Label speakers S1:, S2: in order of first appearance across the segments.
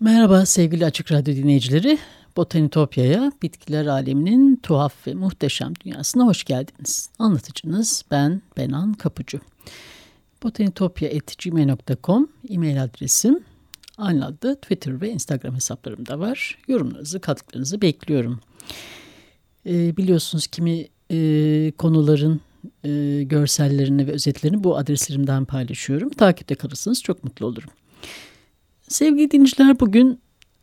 S1: Merhaba sevgili Açık Radyo dinleyicileri. Botanitopya'ya, bitkiler aleminin tuhaf ve muhteşem dünyasına hoş geldiniz. Anlatıcınız ben Benan Kapucu. botanitopya.gmail.com e-mail adresim. Aynı adda Twitter ve Instagram hesaplarım da var. Yorumlarınızı, katkılarınızı bekliyorum. Ee, biliyorsunuz kimi e, konuların e, görsellerini ve özetlerini bu adreslerimden paylaşıyorum. Takipte kalırsanız çok mutlu olurum. Sevgili dinleyiciler bugün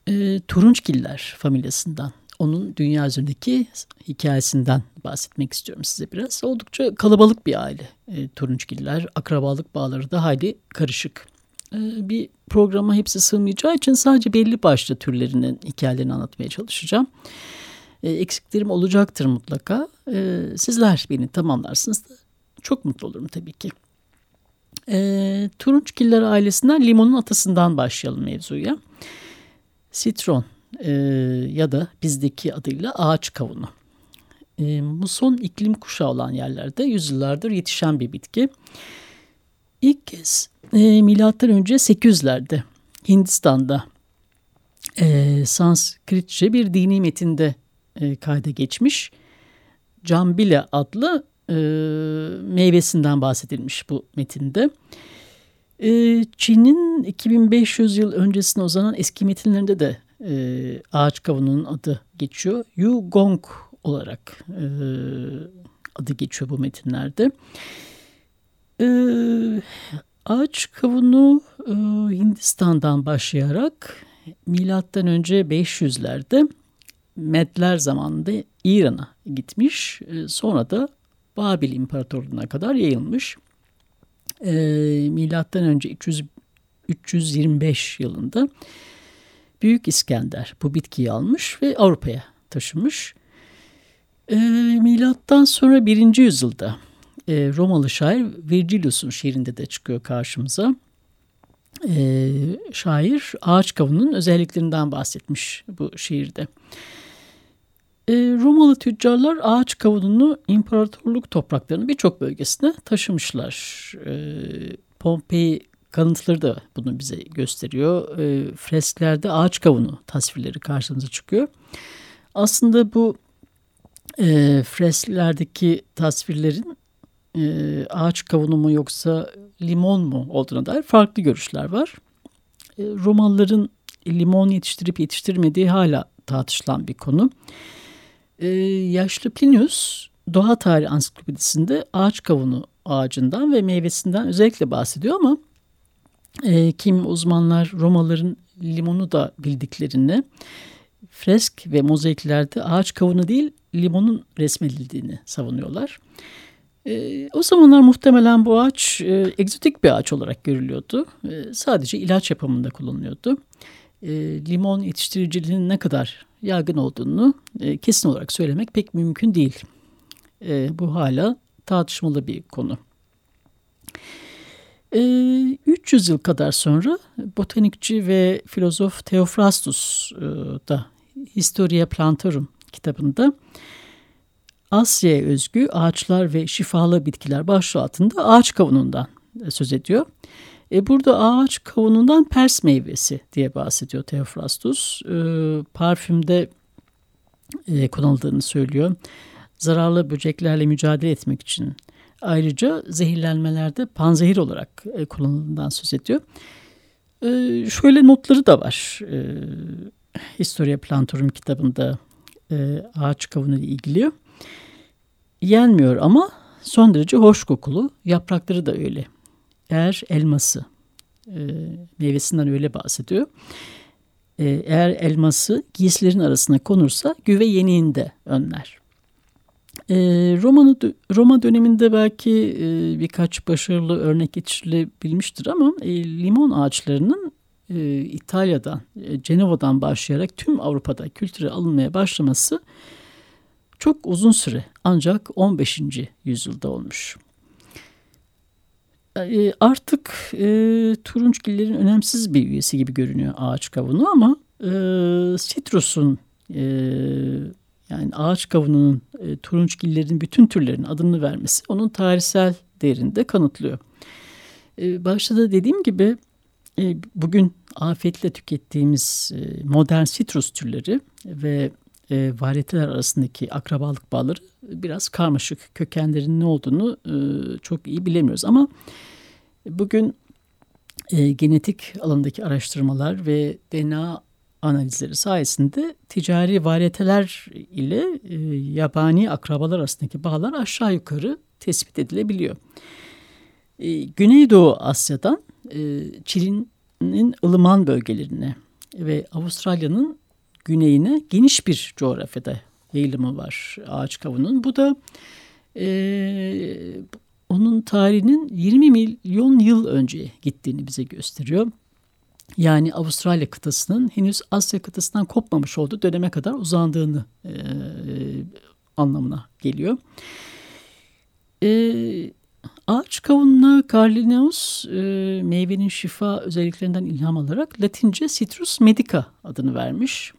S1: e, Turunçgiller familyasından, onun dünya üzerindeki hikayesinden bahsetmek istiyorum size biraz. Oldukça kalabalık bir aile e, Turunçgiller, akrabalık bağları da hayli karışık. E, bir programa hepsi sığmayacağı için sadece belli başlı türlerinin hikayelerini anlatmaya çalışacağım. E, eksiklerim olacaktır mutlaka. E, sizler beni tamamlarsınız da çok mutlu olurum tabii ki. E, Turunçgiller ailesinden limonun atasından başlayalım mevzuya. Sitron e, ya da bizdeki adıyla ağaç kavunu. E, bu son iklim kuşağı olan yerlerde yüzyıllardır yetişen bir bitki. İlk kez e, milattan önce 800'lerde Hindistan'da e, Sanskritçe bir dini metinde e, kayda geçmiş. Cambile adlı e, meyvesinden bahsedilmiş bu metinde. E, Çin'in 2500 yıl öncesine uzanan eski metinlerinde de e, ağaç kavunun adı geçiyor. Yu Gong olarak e, adı geçiyor bu metinlerde. E, ağaç kavunu e, Hindistan'dan başlayarak milattan önce 500'lerde Medler zamanında İran'a gitmiş. E, sonra da Babil İmparatorluğu'na kadar yayılmış. E, milattan önce 300, 325 yılında Büyük İskender bu bitkiyi almış ve Avrupa'ya taşımış. E, milattan sonra 1. yüzyılda e, Romalı şair Virgilius'un şiirinde de çıkıyor karşımıza. E, şair ağaç kavunun özelliklerinden bahsetmiş bu şiirde. E, Romalı tüccarlar ağaç kavununu imparatorluk topraklarının birçok bölgesine taşımışlar. E, Pompei kalıntıları da bunu bize gösteriyor. E, fresklerde ağaç kavunu tasvirleri karşımıza çıkıyor. Aslında bu e, fresklerdeki tasvirlerin e, ağaç kavunu mu yoksa limon mu olduğuna dair farklı görüşler var. E, Romalıların limon yetiştirip yetiştirmediği hala tartışılan bir konu. Ee, yaşlı Plinius Doğa Tarihi Ansiklopedisinde ağaç kavunu ağacından ve meyvesinden özellikle bahsediyor ama e, kim uzmanlar Romalıların limonu da bildiklerini fresk ve mozaiklerde ağaç kavunu değil limonun resmedildiğini savunuyorlar. E, o zamanlar muhtemelen bu ağaç e, egzotik bir ağaç olarak görülüyordu. E, sadece ilaç yapımında kullanılıyordu. E, limon yetiştiriciliğinin ne kadar yaygın olduğunu e, kesin olarak söylemek pek mümkün değil. E, bu hala tartışmalı bir konu. E, 300 yıl kadar sonra botanikçi ve filozof Theophrastus e, da Historia Plantarum kitabında Asya'ya özgü ağaçlar ve şifalı bitkiler başlığı altında ağaç kavunundan söz ediyor. E, burada ağaç kavunundan pers meyvesi diye bahsediyor Theophrastus. E, parfümde e, kullanıldığını söylüyor. Zararlı böceklerle mücadele etmek için. Ayrıca zehirlenmelerde panzehir olarak e, kullanıldığından söz ediyor. E, şöyle notları da var. E, Historia Plantorum kitabında e, ağaç kavunu ile ilgili. Yenmiyor ama son derece hoş kokulu. Yaprakları da öyle er elması e, meyvesinden öyle bahsediyor. e, eğer elması giysilerin arasına konursa güve yeniğinde önler. E, Roma'nı, Roma döneminde belki e, birkaç başarılı örnek geçirilebilmiştir ama e, limon ağaçlarının e, İtalya'dan, e, Cenova'dan başlayarak tüm Avrupa'da kültüre alınmaya başlaması çok uzun süre ancak 15. yüzyılda olmuş. E, artık e, turunçgillerin önemsiz bir üyesi gibi görünüyor ağaç kavunu ama e, sitrusun e, yani ağaç kavununun e, turunçgillerin bütün türlerinin adını vermesi onun tarihsel değerini de kanıtlıyor. E, başta da dediğim gibi e, bugün afiyetle tükettiğimiz e, modern sitrus türleri ve e, varyeteler arasındaki akrabalık bağları biraz karmaşık. Kökenlerinin ne olduğunu e, çok iyi bilemiyoruz ama bugün e, genetik alandaki araştırmalar ve DNA analizleri sayesinde ticari varyeteler ile e, yabani akrabalar arasındaki bağlar aşağı yukarı tespit edilebiliyor. E, Güneydoğu Asya'dan e, Çin'in ılıman bölgelerine ve Avustralya'nın güneyine geniş bir coğrafyada yayılımı var ağaç kavunun. Bu da e, onun tarihinin 20 milyon yıl önce gittiğini bize gösteriyor. Yani Avustralya kıtasının henüz Asya kıtasından kopmamış olduğu döneme kadar uzandığını e, anlamına geliyor. E, ağaç kavununa Carlineus e, meyvenin şifa özelliklerinden ilham alarak Latince Citrus medica adını vermiş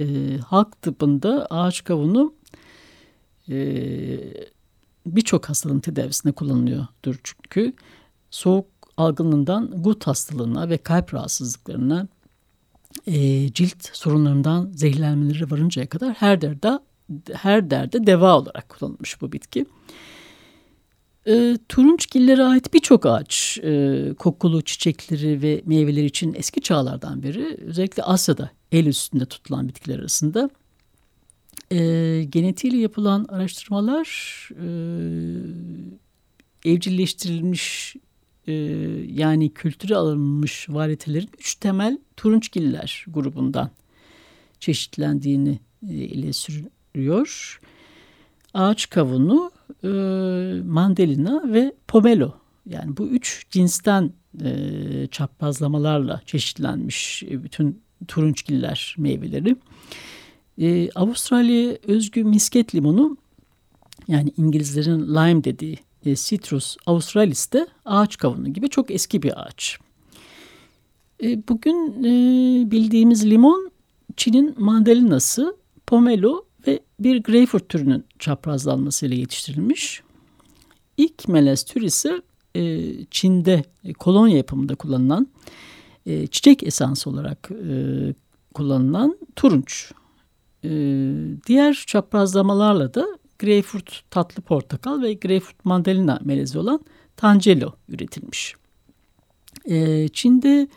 S1: e, halk tıbbında ağaç kavunu e, birçok hastalığın tedavisinde kullanılıyordur çünkü soğuk algınlığından gut hastalığına ve kalp rahatsızlıklarına e, cilt sorunlarından zehirlenmeleri varıncaya kadar her derde her derde deva olarak kullanılmış bu bitki. E, turunçgillere ait birçok ağaç e, kokulu çiçekleri ve meyveleri için eski çağlardan beri özellikle Asya'da el üstünde tutulan bitkiler arasında. E, genetiğiyle yapılan araştırmalar e, evcilleştirilmiş e, yani kültüre alınmış varyetelerin üç temel turunçgiller grubundan çeşitlendiğini e, ile sürüyor. Ağaç kavunu, e, mandalina ve pomelo yani bu üç cinsten e, çaprazlamalarla çeşitlenmiş e, bütün turunçgiller meyveleri. E, Avustralya'ya özgü misket limonu yani İngilizlerin lime dediği e, Citrus australis de ağaç kavunu gibi çok eski bir ağaç. E, bugün e, bildiğimiz limon Çin'in mandalinası, pomelo ve bir greyfurt türünün çaprazlanmasıyla yetiştirilmiş. İlk melez tür ise e, Çin'de e, kolonya yapımında kullanılan e, çiçek esansı olarak e, kullanılan turunç. E, diğer çaprazlamalarla da greyfurt tatlı portakal ve greyfurt mandalina melezi olan tangelo üretilmiş. E, Çin'de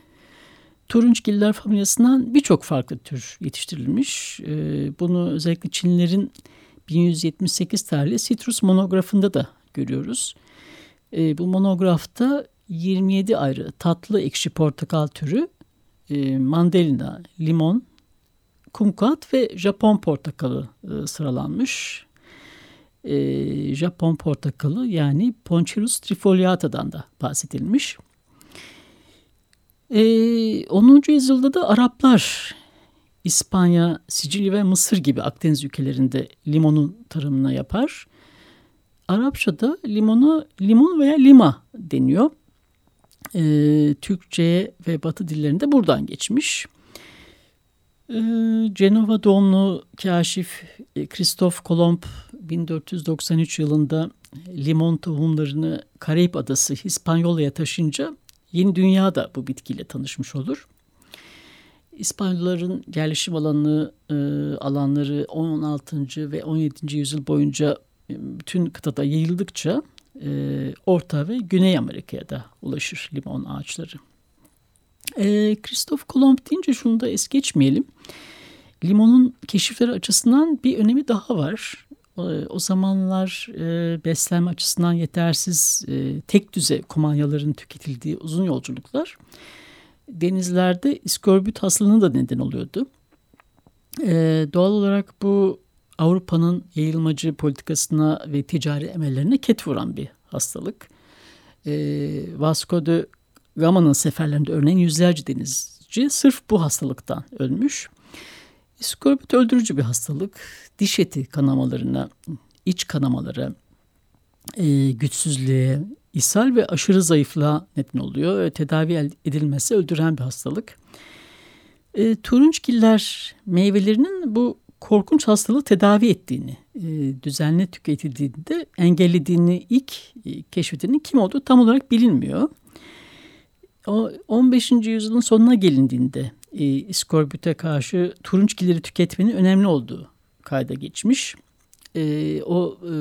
S1: turunçgiller familyasından birçok farklı tür yetiştirilmiş. E, bunu özellikle Çinlilerin 1178 tarihli Citrus monografında da görüyoruz. E, bu monografta 27 ayrı tatlı ekşi portakal türü, e, mandalina, limon, kumkat ve Japon portakalı e, sıralanmış. E, Japon portakalı yani Ponchirus trifoliata'dan da bahsedilmiş. E, 10. yüzyılda da Araplar İspanya, Sicilya ve Mısır gibi Akdeniz ülkelerinde limonun tarımına yapar. Arapçada limona limon veya lima deniyor e, Türkçe ve Batı dillerinde buradan geçmiş. E, Cenova doğumlu kaşif Kristof Kolomb 1493 yılında limon tohumlarını Karayip Adası Hispanyola'ya taşınca Yeni Dünya da bu bitkiyle tanışmış olur. İspanyolların yerleşim alanı e, alanları 16. ve 17. yüzyıl boyunca e, bütün kıtada yayıldıkça e, Orta ve Güney Amerika'ya da ulaşır limon ağaçları. E, Christoph Kolomb deyince şunu da es geçmeyelim. Limonun keşifleri açısından bir önemi daha var. O, o zamanlar e, beslenme açısından yetersiz e, tek düze kumanyaların tüketildiği uzun yolculuklar denizlerde iskorbüt hastalığına da neden oluyordu. E, doğal olarak bu Avrupa'nın yayılmacı politikasına ve ticari emellerine ket vuran bir hastalık. E, Vasco de Gama'nın seferlerinde örneğin yüzlerce denizci sırf bu hastalıktan ölmüş. İskorbüt öldürücü bir hastalık. Diş eti kanamalarına, iç kanamalara, e, güçsüzlüğe, ishal ve aşırı zayıflığa neden oluyor. Tedavi edilmesi öldüren bir hastalık. E, turunçgiller meyvelerinin bu korkunç hastalığı tedavi ettiğini, e, düzenli tüketildiğinde engellediğini ilk e, keşfedenin kim olduğu tam olarak bilinmiyor. O 15. yüzyılın sonuna gelindiğinde e, iskorbüte karşı turunçgileri tüketmenin önemli olduğu kayda geçmiş e, o e,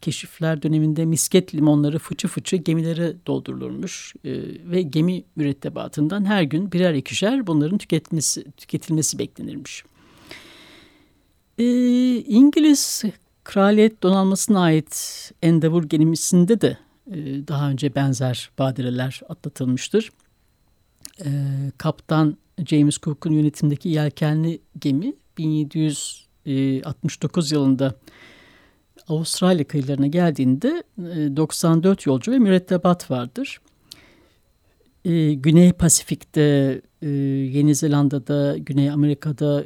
S1: keşifler döneminde misket limonları fıçı fıçı gemilere doldurulurmuş e, ve gemi mürettebatından her gün birer ikişer bunların tüketmesi, tüketilmesi beklenirmiş. E, İngiliz kraliyet donanmasına ait Endeavour gemisinde de e, daha önce benzer badireler atlatılmıştır. E, Kaptan James Cook'un yönetimindeki yelkenli gemi 1700 69 yılında Avustralya kıyılarına geldiğinde 94 yolcu ve mürettebat vardır. Güney Pasifik'te, Yeni Zelanda'da, Güney Amerika'da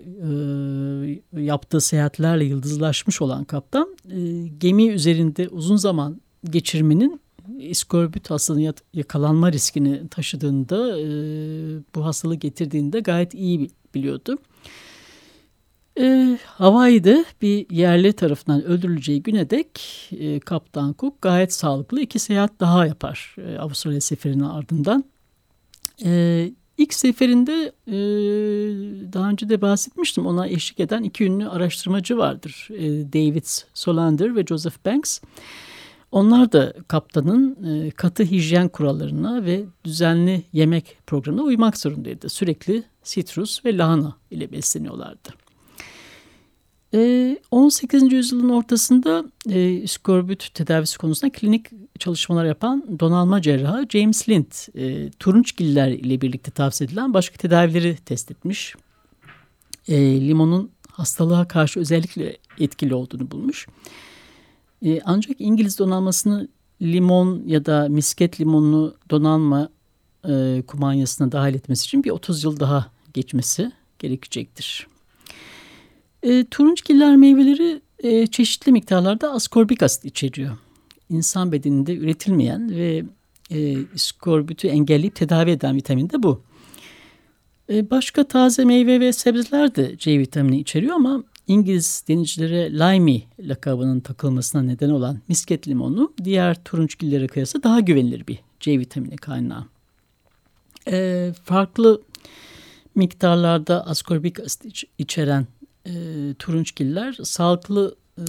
S1: yaptığı seyahatlerle yıldızlaşmış olan kaptan gemi üzerinde uzun zaman geçirmenin iskorbüt hastalığına yakalanma riskini taşıdığında bu hastalığı getirdiğinde gayet iyi biliyordu. E, Hawaii'de bir yerli tarafından öldürüleceği güne dek e, Kaptan Cook gayet sağlıklı iki seyahat daha yapar e, Avustralya seferinin ardından. E, ilk seferinde e, daha önce de bahsetmiştim ona eşlik eden iki ünlü araştırmacı vardır. E, David Solander ve Joseph Banks. Onlar da kaptanın e, katı hijyen kurallarına ve düzenli yemek programına uymak zorundaydı. Sürekli sitrus ve lahana ile besleniyorlardı. 18. Ee, yüzyılın ortasında e, iskorbüt tedavisi konusunda klinik çalışmalar yapan donanma cerrahı James Lind e, turunçgiller ile birlikte tavsiye edilen başka tedavileri test etmiş. E, limonun hastalığa karşı özellikle etkili olduğunu bulmuş. E, ancak İngiliz donanmasını limon ya da misket limonlu donanma e, kumanyasına dahil etmesi için bir 30 yıl daha geçmesi gerekecektir. E, turunçgiller meyveleri e, çeşitli miktarlarda askorbik asit içeriyor. İnsan bedeninde üretilmeyen ve e, iskorbütü engelleyip tedavi eden vitamin de bu. E, başka taze meyve ve sebzeler de C vitamini içeriyor ama İngiliz denizcilere limey lakabının takılmasına neden olan misket limonu diğer turunçgillere kıyasla daha güvenilir bir C vitamini kaynağı. E, farklı miktarlarda askorbik asit içeren e, turunçgiller sağlıklı e,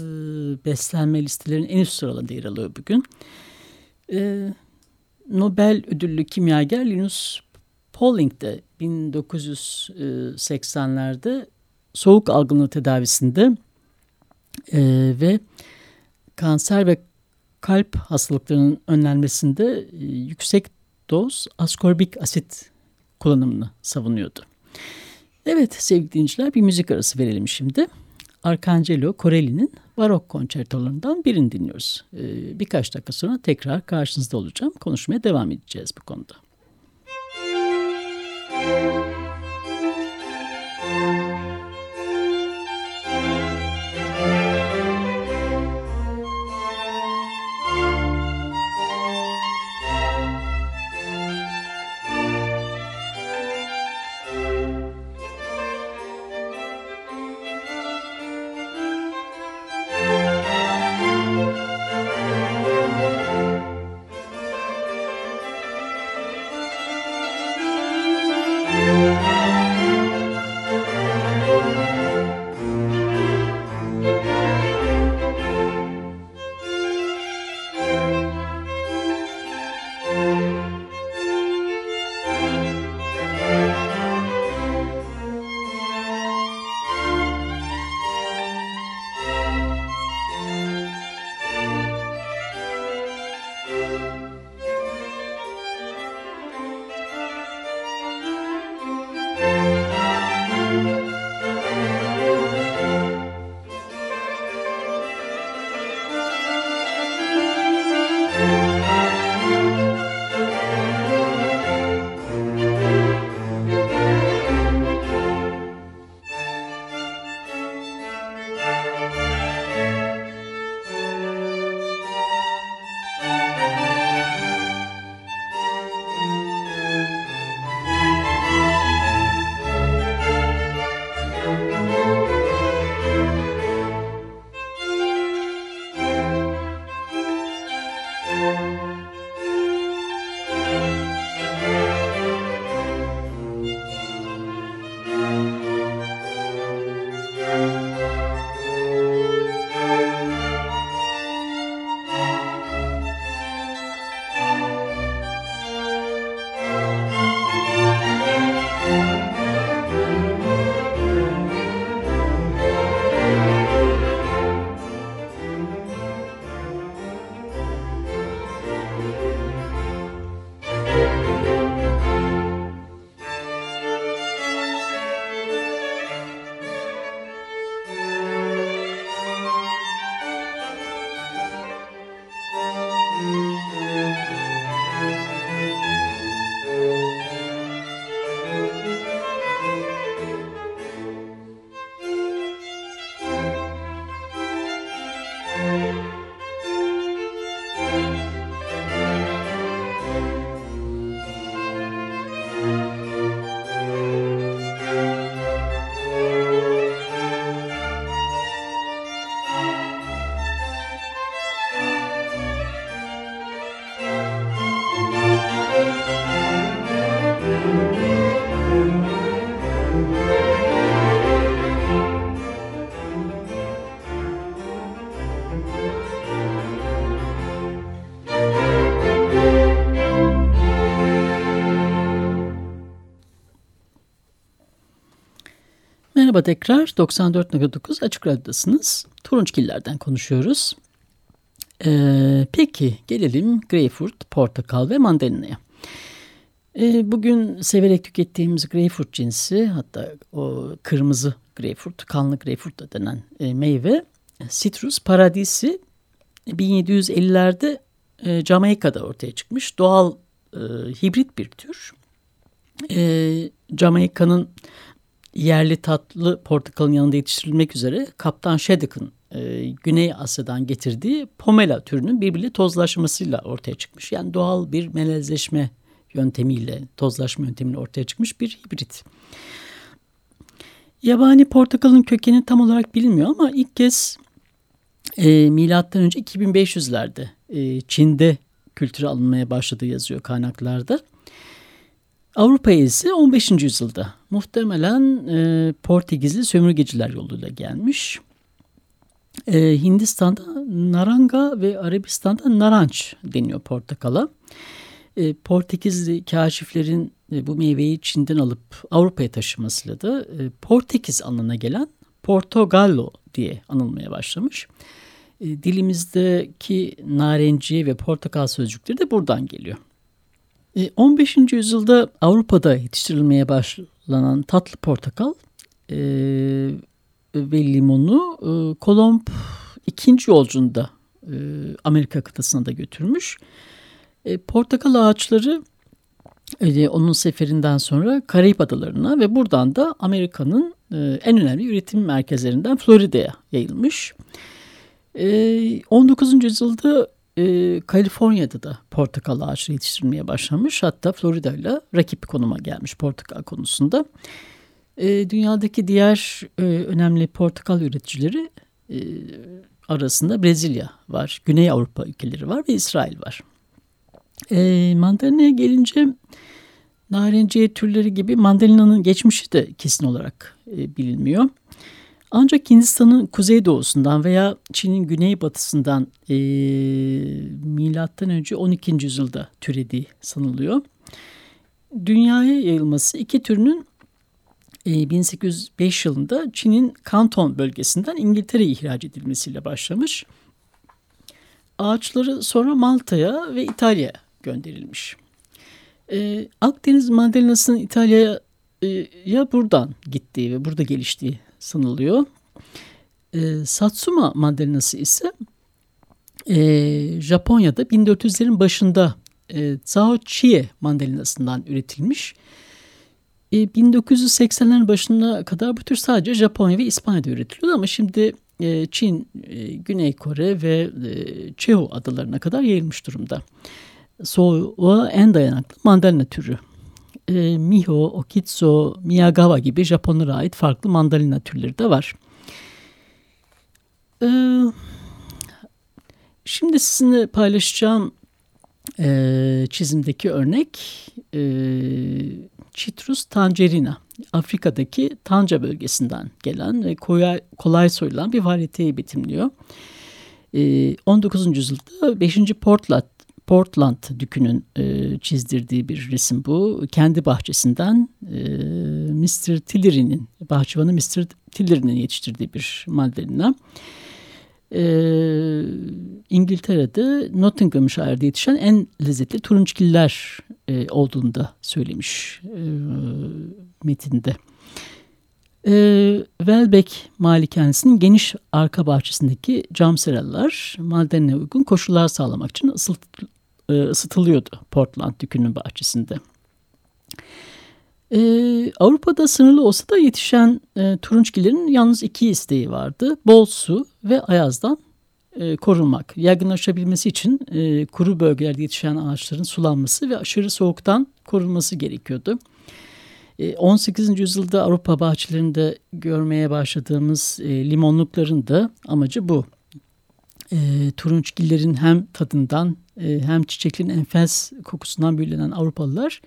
S1: beslenme listelerinin en üst sıralarında yer alıyor bugün. E, Nobel ödüllü kimyager Linus Pauling de 1980'lerde soğuk algınlığı tedavisinde e, ve kanser ve kalp hastalıklarının önlenmesinde e, yüksek doz askorbik asit kullanımını savunuyordu. Evet sevgili dinleyiciler bir müzik arası verelim şimdi. Arcangelo Corelli'nin barok konçertolarından birini dinliyoruz. Ee, birkaç dakika sonra tekrar karşınızda olacağım. Konuşmaya devam edeceğiz bu konuda. Müzik Merhaba tekrar 94.9 Açık Radyo'dasınız. Turunçgillerden konuşuyoruz. Ee, peki gelelim greyfurt, portakal ve mandalina'ya. Ee, bugün severek tükettiğimiz greyfurt cinsi hatta o kırmızı greyfurt, kanlı greyfurt da denen e, meyve Citrus paradisi 1750'lerde e, Jamaika'da ortaya çıkmış doğal e, hibrit bir tür. E, Jamaika'nın yerli tatlı portakalın yanında yetiştirilmek üzere Kaptan Sheddock'ın e, Güney Asya'dan getirdiği pomela türünün birbiriyle tozlaşmasıyla ortaya çıkmış. Yani doğal bir melezleşme yöntemiyle, tozlaşma yöntemiyle ortaya çıkmış bir hibrit. Yabani portakalın kökeni tam olarak bilinmiyor ama ilk kez e, milattan önce 2500'lerde e, Çin'de kültüre alınmaya başladığı yazıyor kaynaklarda. Avrupa'ya ise 15. yüzyılda muhtemelen e, Portekizli sömürgeciler yoluyla gelmiş. E, Hindistan'da naranga ve Arabistan'da naranç deniyor portakala. E, Portekizli kaşiflerin e, bu meyveyi Çin'den alıp Avrupa'ya taşımasıyla da e, Portekiz anlamına gelen Portogallo diye anılmaya başlamış. E, dilimizdeki narenci ve portakal sözcükleri de buradan geliyor. 15. E, yüzyılda Avrupa'da yetiştirilmeye başlanan tatlı portakal e, ve limonu e, Kolomb ikinci yolcunda e, Amerika kıtasına da götürmüş. E, portakal ağaçları e, onun seferinden sonra Karayip Adalarına ve buradan da Amerika'nın e, en önemli üretim merkezlerinden Florida'ya yayılmış. E, 19. yüzyılda e, Kaliforniya'da da portakal ağaçları yetiştirmeye başlamış. Hatta Florida ile rakip konuma gelmiş portakal konusunda. E, dünyadaki diğer e, önemli portakal üreticileri e, arasında Brezilya var, Güney Avrupa ülkeleri var ve İsrail var. E, mandalina'ya gelince narenciye türleri gibi mandalina'nın geçmişi de kesin olarak e, bilinmiyor. Ancak Hindistan'ın kuzeydoğusundan veya Çin'in güneybatısından e, milattan önce 12. yüzyılda türediği sanılıyor. Dünyaya yayılması iki türünün e, 1805 yılında Çin'in Kanton bölgesinden İngiltere'ye ihraç edilmesiyle başlamış. Ağaçları sonra Malta'ya ve İtalya'ya gönderilmiş. E, Akdeniz mandalinasının İtalya'ya ya buradan gittiği ve burada geliştiği sanılıyor. E, Satsuma mandalinası ise e, Japonya'da 1400'lerin başında e, Zhao Chie mandalinasından üretilmiş. E, 1980'lerin başına kadar bu tür sadece Japonya ve İspanya'da üretiliyordu ama şimdi e, Çin, e, Güney Kore ve e, Çehu adalarına kadar yayılmış durumda. Soğuğa en dayanıklı mandalina türü e, Miho, Okitsu, Miyagawa gibi Japonlara ait farklı mandalina türleri de var. E, şimdi sizinle paylaşacağım e, çizimdeki örnek e, Citrus tangerina. Afrika'daki Tanca bölgesinden gelen ve kolay, kolay soyulan bir varyeteyi betimliyor. E, 19. yüzyılda 5. Portland Portland Dükü'nün e, çizdirdiği bir resim bu. Kendi bahçesinden e, Mr. Tillery'nin, bahçıvanı Mr. Tillery'nin yetiştirdiği bir mandalina. E, İngiltere'de Nottinghamshire yetişen en lezzetli turunçgiller e, olduğunu da söylemiş e, metinde. E, Welbeck malikanesinin geniş arka bahçesindeki cam seralar madenine uygun koşullar sağlamak için ısıt, e, ısıtılıyordu Portland Dükü'nün bahçesinde. Ee, Avrupa'da sınırlı olsa da yetişen e, turunçgilerin yalnız iki isteği vardı. Bol su ve ayazdan e, korunmak. Yaygınlaşabilmesi için e, kuru bölgelerde yetişen ağaçların sulanması ve aşırı soğuktan korunması gerekiyordu. E, 18. yüzyılda Avrupa bahçelerinde görmeye başladığımız e, limonlukların da amacı bu. E, turunçgillerin hem tadından e, hem çiçeklerin enfes kokusundan büyülenen Avrupalılar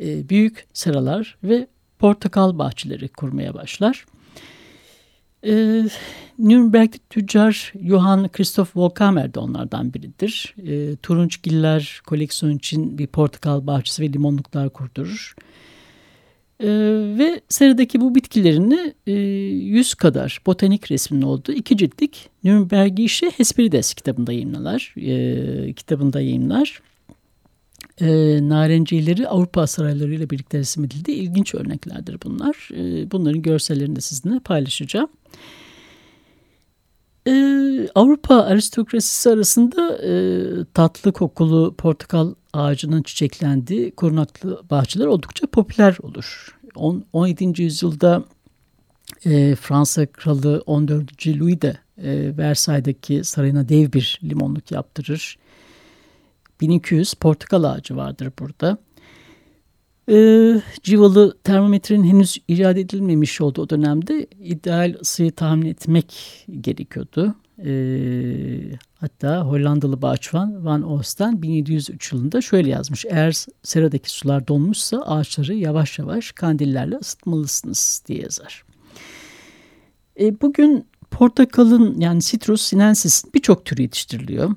S1: e, büyük seralar ve portakal bahçeleri kurmaya başlar. E, Nürnberg tüccar Johann Christoph Volkamer de onlardan biridir. E, Turunçgiller koleksiyon için bir portakal bahçesi ve limonluklar kurdurur. Ve serideki bu bitkilerini e, 100 kadar botanik resminin olduğu iki ciltlik Nürnbergische Hesperides kitabında yayınlar. E, kitabında yayınlar. E, narenciyeleri Avrupa saraylarıyla birlikte resmedildi. İlginç örneklerdir bunlar. E, bunların görsellerini de sizinle paylaşacağım. Ee, Avrupa aristokrasisi arasında e, tatlı kokulu portakal ağacının çiçeklendiği korunaklı bahçeler oldukça popüler olur. On, 17. yüzyılda e, Fransa kralı 14. Louis de e, Versailles'daki sarayına dev bir limonluk yaptırır. 1200 portakal ağacı vardır burada. E, civalı termometrenin henüz icat edilmemiş olduğu o dönemde ideal ısıyı tahmin etmek gerekiyordu. E, hatta Hollandalı bahçıvan Van Oosten 1703 yılında şöyle yazmış. Eğer seradaki sular donmuşsa ağaçları yavaş yavaş kandillerle ısıtmalısınız diye yazar. E, bugün portakalın yani Citrus sinensis birçok türü yetiştiriliyor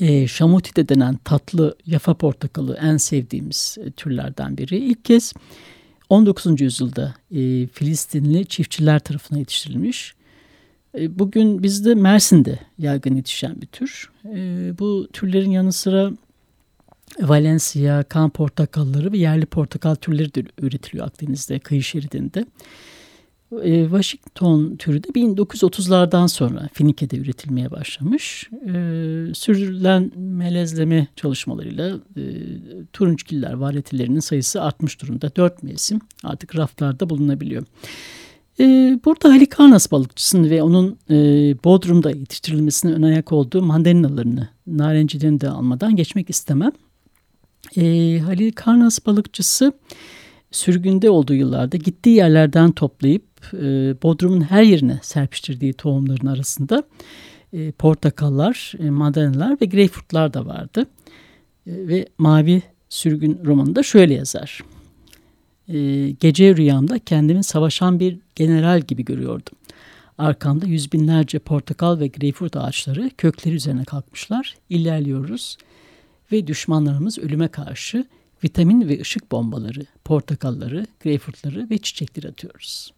S1: e, şamotide denen tatlı yafa portakalı en sevdiğimiz e, türlerden biri. İlk kez 19. yüzyılda e, Filistinli çiftçiler tarafından yetiştirilmiş. E, bugün bizde Mersin'de yaygın yetişen bir tür. E, bu türlerin yanı sıra Valencia, kan portakalları ve yerli portakal türleri de üretiliyor Akdeniz'de, kıyı şeridinde. E, Washington türü de 1930'lardan sonra Finike'de üretilmeye başlamış. E, sürdürülen melezleme çalışmalarıyla e, turunçgiller varyetelerinin sayısı artmış durumda. Dört mevsim artık raflarda bulunabiliyor. E, burada Halikarnas balıkçısını ve onun Bodrum'da yetiştirilmesine ön ayak olduğu mandalinalarını, narencilerini de almadan geçmek istemem. Halikarnas balıkçısı sürgünde olduğu yıllarda gittiği yerlerden toplayıp e, Bodrum'un her yerine serpiştirdiği tohumların arasında e, portakallar, e, mandalinalar ve greyfurtlar da vardı. E, ve Mavi Sürgün romanında şöyle yazar. E, gece rüyamda kendimi savaşan bir general gibi görüyordum. Arkamda yüz binlerce portakal ve greyfurt ağaçları kökleri üzerine kalkmışlar. İlerliyoruz ve düşmanlarımız ölüme karşı vitamin ve ışık bombaları, portakalları, greyfurtları ve çiçekleri atıyoruz.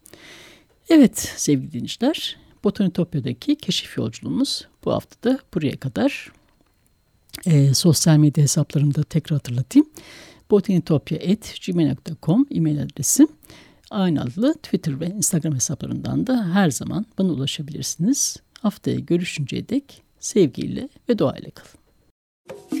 S1: Evet sevgili dinleyiciler, Botanitopya'daki keşif yolculuğumuz bu hafta da buraya kadar. E, sosyal medya hesaplarımda tekrar hatırlatayım. botanitopya.gmail.com e-mail adresim. Aynı adlı Twitter ve Instagram hesaplarından da her zaman bana ulaşabilirsiniz. Haftaya görüşünceye dek sevgiyle ve doğayla kalın.